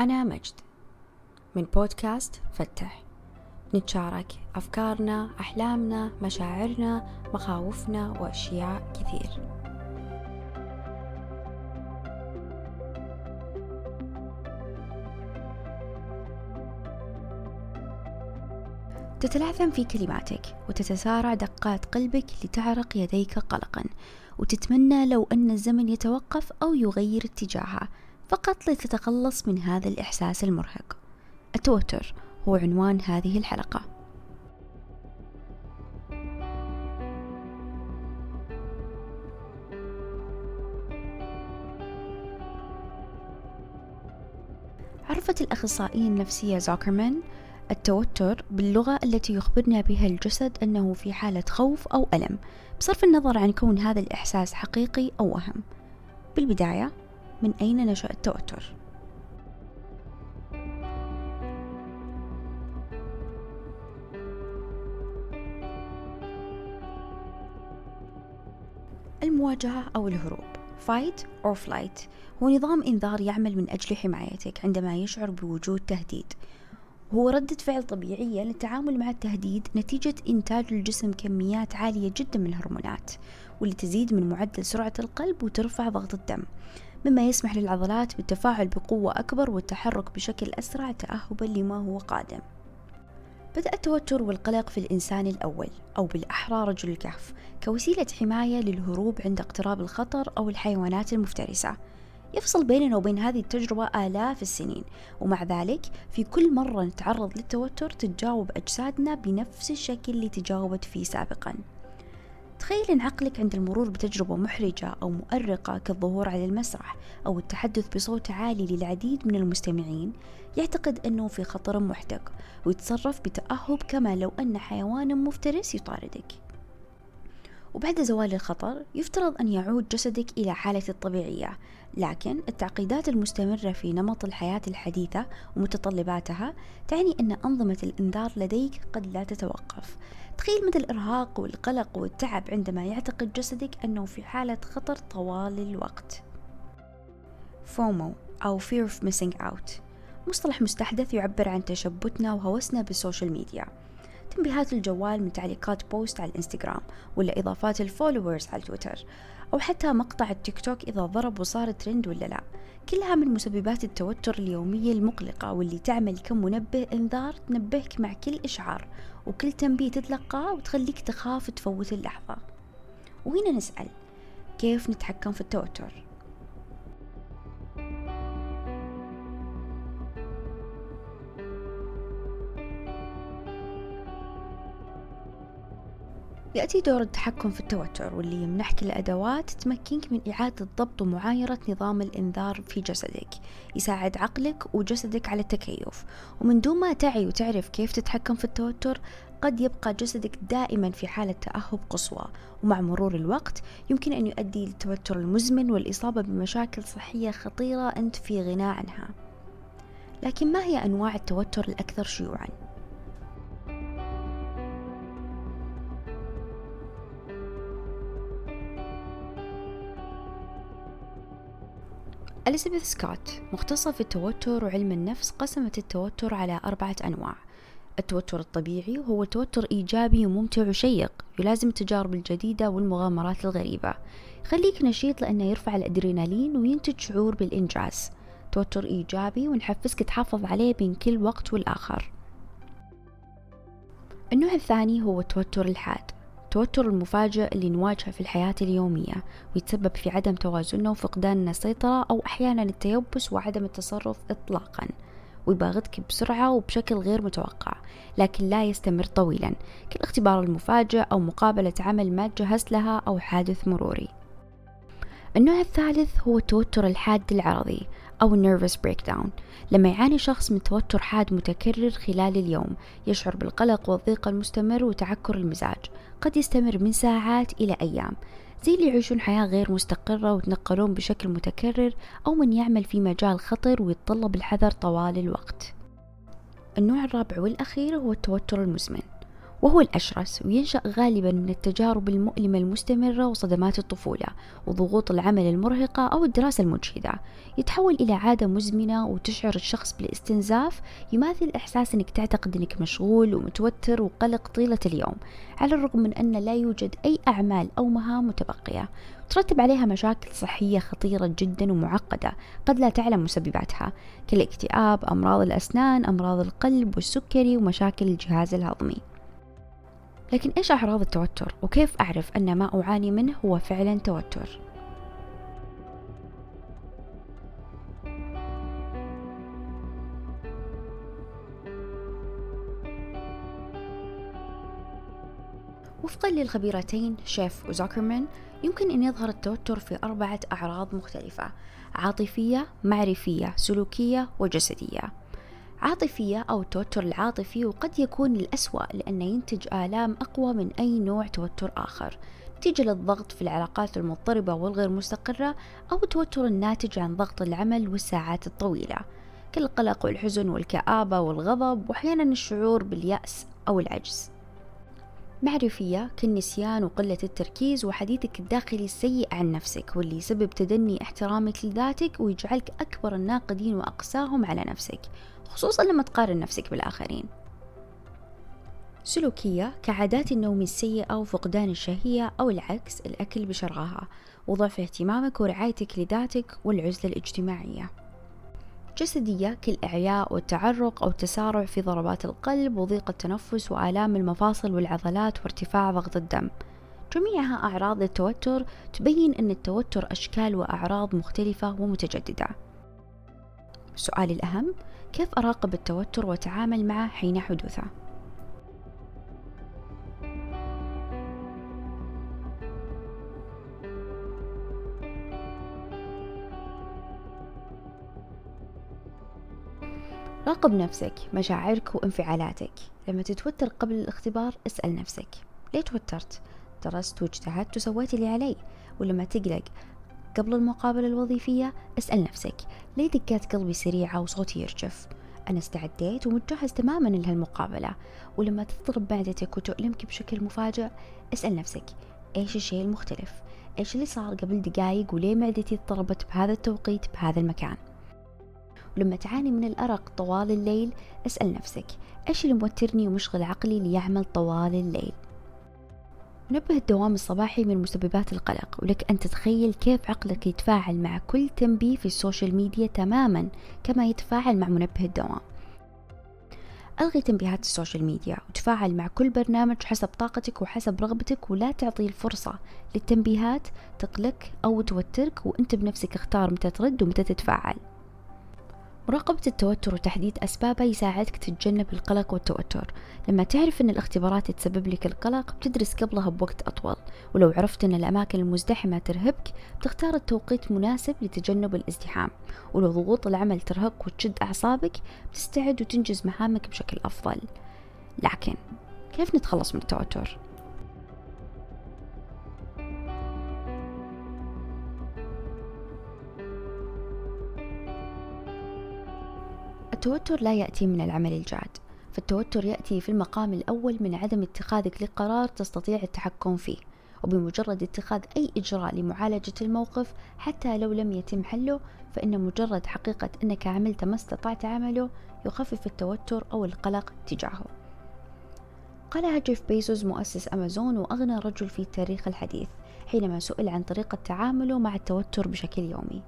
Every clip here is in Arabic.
أنا مجد من بودكاست فتح. نتشارك أفكارنا أحلامنا مشاعرنا مخاوفنا وأشياء كثير. تتلعثم في كلماتك وتتسارع دقات قلبك لتعرق يديك قلقا وتتمنى لو أن الزمن يتوقف أو يغير اتجاهه. فقط لتتخلص من هذا الإحساس المرهق. التوتر هو عنوان هذه الحلقة. عرفت الأخصائية النفسية زوكرمان التوتر باللغة التي يخبرنا بها الجسد أنه في حالة خوف أو ألم بصرف النظر عن كون هذا الإحساس حقيقي أو وهم بالبداية من أين نشأ التوتر؟ المواجهة أو الهروب. Fight or flight. هو نظام إنذار يعمل من أجل حمايتك عندما يشعر بوجود تهديد. هو ردة فعل طبيعية للتعامل مع التهديد نتيجة إنتاج الجسم كميات عالية جدا من الهرمونات واللي تزيد من معدل سرعة القلب وترفع ضغط الدم. مما يسمح للعضلات بالتفاعل بقوة أكبر والتحرك بشكل أسرع تأهبا لما هو قادم. بدأ التوتر والقلق في الإنسان الأول أو بالأحرى رجل الكهف كوسيلة حماية للهروب عند اقتراب الخطر أو الحيوانات المفترسة. يفصل بيننا وبين هذه التجربة آلاف السنين ومع ذلك في كل مرة نتعرض للتوتر تتجاوب أجسادنا بنفس الشكل اللي تجاوبت فيه سابقا. تخيل أن عقلك عند المرور بتجربة محرجة أو مؤرقة كالظهور على المسرح أو التحدث بصوت عالي للعديد من المستمعين يعتقد أنه في خطر محدق ويتصرف بتأهب كما لو أن حيوان مفترس يطاردك. وبعد زوال الخطر يفترض أن يعود جسدك إلى حالته الطبيعية لكن التعقيدات المستمرة في نمط الحياة الحديثة ومتطلباتها تعني أن أنظمة الإنذار لديك قد لا تتوقف. تخيل مدى الإرهاق والقلق والتعب عندما يعتقد جسدك أنه في حالة خطر طوال الوقت. FOMO أو Fear of Missing Out. مصطلح مستحدث يعبر عن تشبتنا وهوسنا بال social media. تنبيهات الجوال من تعليقات post على الإنستغرام ولا إضافات ال followers على تويتر أو حتى مقطع التيك توك إذا ضرب وصار ترند ولا لا كلها من مسببات التوتر اليومية المقلقة واللي تعمل كمنبه إنذار تنبهك مع كل إشعار وكل تنبيه تتلقاه وتخليك تخاف تفوت اللحظة وهنا نسأل كيف نتحكم في التوتر؟ يأتي دور التحكم في التوتر واللي يمنحك الأدوات تمكنك من إعادة ضبط ومعايرة نظام الإنذار في جسدك. يساعد عقلك وجسدك على التكيف. ومن دون ما تعي وتعرف كيف تتحكم في التوتر قد يبقى جسدك دائما في حالة تأهب قصوى. ومع مرور الوقت يمكن أن يؤدي للتوتر المزمن والإصابة بمشاكل صحية خطيرة أنت في غنى عنها. لكن ما هي أنواع التوتر الأكثر شيوعاً؟ أليزابيث سكوت مختصة في التوتر وعلم النفس قسمت التوتر على أربعة أنواع. التوتر الطبيعي هو توتر إيجابي وممتع وشيق يلازم التجارب الجديدة والمغامرات الغريبة. يخليك نشيط لأنه يرفع الأدرينالين وينتج شعور بالإنجاز. توتر إيجابي ونحفزك تحافظ عليه بين كل وقت والآخر. النوع الثاني هو التوتر الحاد. التوتر المفاجئ اللي نواجهه في الحياة اليومية ويتسبب في عدم توازننا وفقدان السيطرة أو أحيانا التيبس وعدم التصرف إطلاقا. ويباغتك بسرعة وبشكل غير متوقع لكن لا يستمر طويلا. كالاختبار المفاجئ أو مقابلة عمل ما تجهزت لها أو حادث مروري. النوع الثالث هو التوتر الحاد العرضي أو nervous breakdown لما يعاني شخص من توتر حاد متكرر خلال اليوم يشعر بالقلق والضيق المستمر وتعكر المزاج. قد يستمر من ساعات إلى أيام. زي اللي يعيشون حياة غير مستقرة ويتنقلون بشكل متكرر أو من يعمل في مجال خطر ويتطلب الحذر طوال الوقت. النوع الرابع والأخير هو التوتر المزمن. وهو الأشرس وينشأ غالبا من التجارب المؤلمة المستمرة وصدمات الطفولة وضغوط العمل المرهقة أو الدراسة المجهدة. يتحول إلى عادة مزمنة وتشعر الشخص بالاستنزاف يماثل إحساس أنك تعتقد أنك مشغول ومتوتر وقلق طيلة اليوم على الرغم من أن لا يوجد أي أعمال أو مهام متبقية. ترتب عليها مشاكل صحية خطيرة جدا ومعقدة قد لا تعلم مسبباتها كالاكتئاب أمراض الأسنان أمراض القلب والسكري ومشاكل الجهاز الهضمي. لكن إيش أعراض التوتر؟ وكيف أعرف أن ما أعاني منه هو فعلا توتر؟ وفقا للخبيرتين شيف وزوكرمان يمكن أن يظهر التوتر في أربعة أعراض مختلفة عاطفية معرفية سلوكية وجسدية. عاطفية أو التوتر العاطفي وقد يكون الأسوأ لأنه ينتج آلام أقوى من أي نوع توتر آخر. نتيجة للضغط في العلاقات المضطربة والغير مستقرة أو التوتر الناتج عن ضغط العمل والساعات الطويلة. كالقلق والحزن والكآبة والغضب وأحيانا الشعور باليأس أو العجز. معرفية كالنسيان وقلة التركيز وحديثك الداخلي السيء عن نفسك واللي يسبب تدني احترامك لذاتك ويجعلك أكبر الناقدين وأقساهم على نفسك. خصوصا لما تقارن نفسك بالآخرين. سلوكية كعادات النوم السيئة وفقدان الشهية أو العكس الأكل بشراهة وضعف اهتمامك ورعايتك لذاتك والعزلة الاجتماعية. جسدية كالإعياء والتعرق أو التسارع في ضربات القلب وضيق التنفس وآلام المفاصل والعضلات وارتفاع ضغط الدم. جميعها أعراض التوتر تبين أن التوتر أشكال وأعراض مختلفة ومتجددة. السؤال الأهم كيف أراقب التوتر وأتعامل معه حين حدوثه؟ راقب نفسك مشاعرك وانفعالاتك. لما تتوتر قبل الاختبار اسأل نفسك ليه توترت؟ درست واجتهدت وسويت اللي علي. ولما تقلق قبل المقابلة الوظيفية اسأل نفسك ليه دقات قلبي سريعة وصوتي يرجف؟ أنا استعديت ومتجهز تماما لهالمقابلة ولما تضرب معدتك وتؤلمك بشكل مفاجئ اسأل نفسك إيش الشيء المختلف؟ إيش اللي صار قبل دقايق وليه معدتي اضطربت بهذا التوقيت بهذا المكان؟ ولما تعاني من الأرق طوال الليل اسأل نفسك إيش اللي موترني ومشغل عقلي ليعمل طوال الليل؟ منبه الدوام الصباحي من مسببات القلق ولك أن تتخيل كيف عقلك يتفاعل مع كل تنبيه في ال social media تماما كما يتفاعل مع منبه الدوام. ألغي تنبيهات ال social media وتفاعل مع كل برنامج حسب طاقتك وحسب رغبتك ولا تعطي الفرصة للتنبيهات تقلق أو توترك وأنت بنفسك اختار متى ترد ومتى تتفاعل. مراقبة التوتر وتحديد أسبابه يساعدك تتجنب القلق والتوتر. لما تعرف أن الاختبارات تسبب لك القلق بتدرس قبلها بوقت أطول. ولو عرفت أن الأماكن المزدحمة ترهبك بتختار التوقيت مناسب لتجنب الازدحام. ولو ضغوط العمل ترهقك وتشد أعصابك بتستعد وتنجز مهامك بشكل أفضل. لكن كيف نتخلص من التوتر؟ التوتر لا يأتي من العمل الجاد فالتوتر يأتي في المقام الأول من عدم اتخاذك لقرار تستطيع التحكم فيه وبمجرد اتخاذ أي إجراء لمعالجة الموقف حتى لو لم يتم حله فإن مجرد حقيقة أنك عملت ما استطعت عمله يخفف التوتر أو القلق تجاهه. قالها جيف بيزوس مؤسس أمازون وأغنى رجل في التاريخ الحديث حينما سئل عن طريقة تعامله مع التوتر بشكل يومي.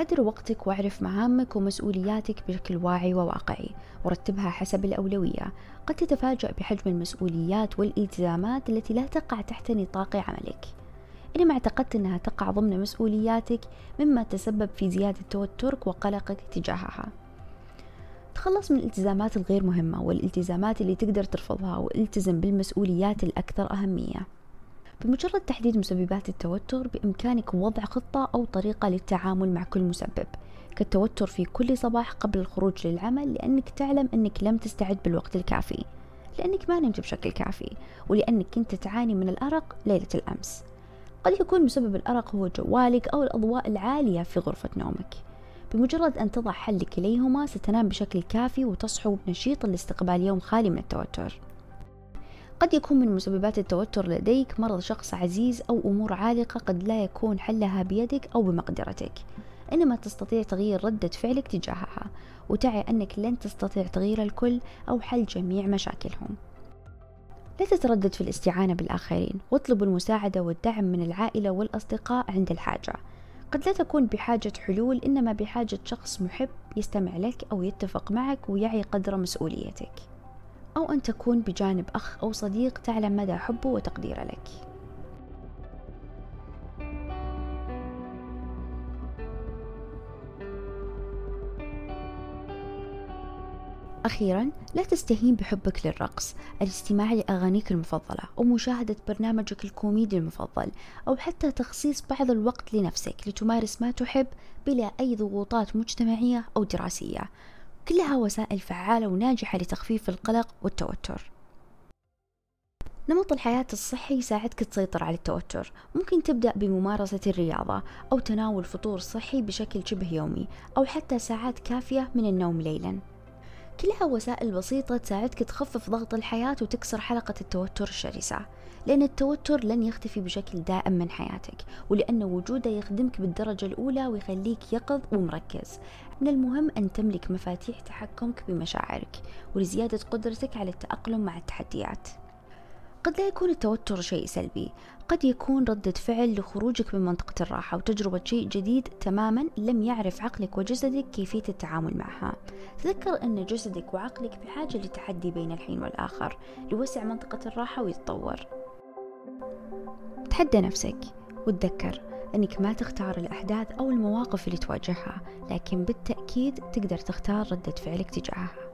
أدر وقتك واعرف مهامك ومسؤولياتك بشكل واعي وواقعي. ورتبها حسب الأولوية. قد تتفاجأ بحجم المسؤوليات والإلتزامات التي لا تقع تحت نطاق عملك. إنما اعتقدت أنها تقع ضمن مسؤولياتك مما تسبب في زيادة توترك وقلقك تجاهها. تخلص من الالتزامات الغير مهمة والالتزامات اللي تقدر ترفضها والتزم بالمسؤوليات الأكثر أهمية. بمجرد تحديد مسببات التوتر بإمكانك وضع خطة أو طريقة للتعامل مع كل مسبب. كالتوتر في كل صباح قبل الخروج للعمل لأنك تعلم أنك لم تستعد بالوقت الكافي. لأنك ما نمت بشكل كافي ولأنك كنت تعاني من الأرق ليلة الأمس. قد يكون مسبب الأرق هو جوالك أو الأضواء العالية في غرفة نومك. بمجرد أن تضع حل لكليهما ستنام بشكل كافي وتصحو بنشيط لاستقبال يوم خالي من التوتر. قد يكون من مسببات التوتر لديك مرض شخص عزيز أو أمور عالقة قد لا يكون حلها بيدك أو بمقدرتك. إنما تستطيع تغيير ردة فعلك تجاهها وتعي أنك لن تستطيع تغيير الكل أو حل جميع مشاكلهم. لا تتردد في الاستعانة بالآخرين واطلب المساعدة والدعم من العائلة والأصدقاء عند الحاجة. قد لا تكون بحاجة حلول إنما بحاجة شخص محب يستمع لك أو يتفق معك ويعي قدر مسؤوليتك. أو أن تكون بجانب أخ أو صديق تعلم مدى حبه وتقديره لك. أخيرا لا تستهين بحبك للرقص الاستماع لأغانيك المفضلة أو مشاهدة برنامجك الكوميدي المفضل أو حتى تخصيص بعض الوقت لنفسك لتمارس ما تحب بلا أي ضغوطات مجتمعية أو دراسية. كلها وسائل فعالة وناجحة لتخفيف القلق والتوتر. نمط الحياة الصحي يساعدك تسيطر على التوتر. ممكن تبدأ بممارسة الرياضة أو تناول فطور صحي بشكل شبه يومي أو حتى ساعات كافية من النوم ليلاً. كلها وسائل بسيطة تساعدك تخفف ضغط الحياة وتكسر حلقة التوتر الشرسة. لأن التوتر لن يختفي بشكل دائم من حياتك ولأن وجوده يخدمك بالدرجة الأولى ويخليك يقظ ومركز. من المهم أن تملك مفاتيح تحكمك بمشاعرك ولزيادة قدرتك على التأقلم مع التحديات. قد لا يكون التوتر شيء سلبي قد يكون ردة فعل لخروجك من منطقة الراحة وتجربة شيء جديد تماما لم يعرف عقلك وجسدك كيفية التعامل معها. تذكر أن جسدك وعقلك بحاجة لتحدي بين الحين والآخر لوسع منطقة الراحة ويتطور. تحدى نفسك وتذكر أنك ما تختار الأحداث أو المواقف اللي تواجهها لكن بالتأكيد تقدر تختار ردة فعلك تجاهها.